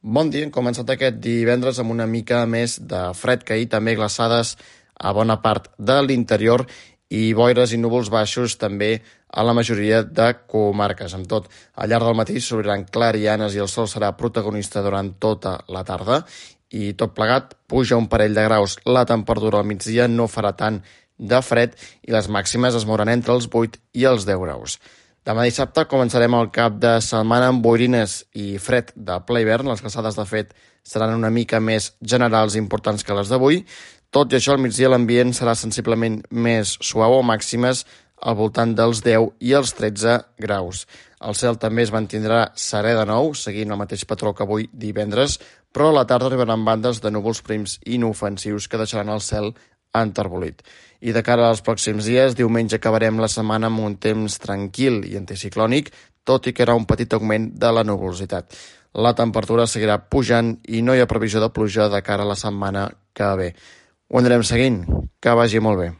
Bon dia, hem començat aquest divendres amb una mica més de fred que ahir, també glaçades a bona part de l'interior i boires i núvols baixos també a la majoria de comarques. Amb tot, al llarg del matí s'obriran clarianes i el sol serà protagonista durant tota la tarda i tot plegat puja un parell de graus. La temperatura al migdia no farà tant de fred i les màximes es mouran entre els 8 i els 10 graus. Demà dissabte començarem el cap de setmana amb boirines i fred de ple hivern. Les glaçades, de fet, seran una mica més generals i importants que les d'avui. Tot i això, al migdia l'ambient serà sensiblement més suau o màximes al voltant dels 10 i els 13 graus. El cel també es mantindrà serè de nou, seguint el mateix patró que avui divendres, però a la tarda arribaran bandes de núvols prims inofensius que deixaran el cel enterbolit. I de cara als pròxims dies, diumenge acabarem la setmana amb un temps tranquil i anticiclònic, tot i que era un petit augment de la nuvolositat. La temperatura seguirà pujant i no hi ha previsió de pluja de cara a la setmana que ve. Ho anirem seguint. Que vagi molt bé.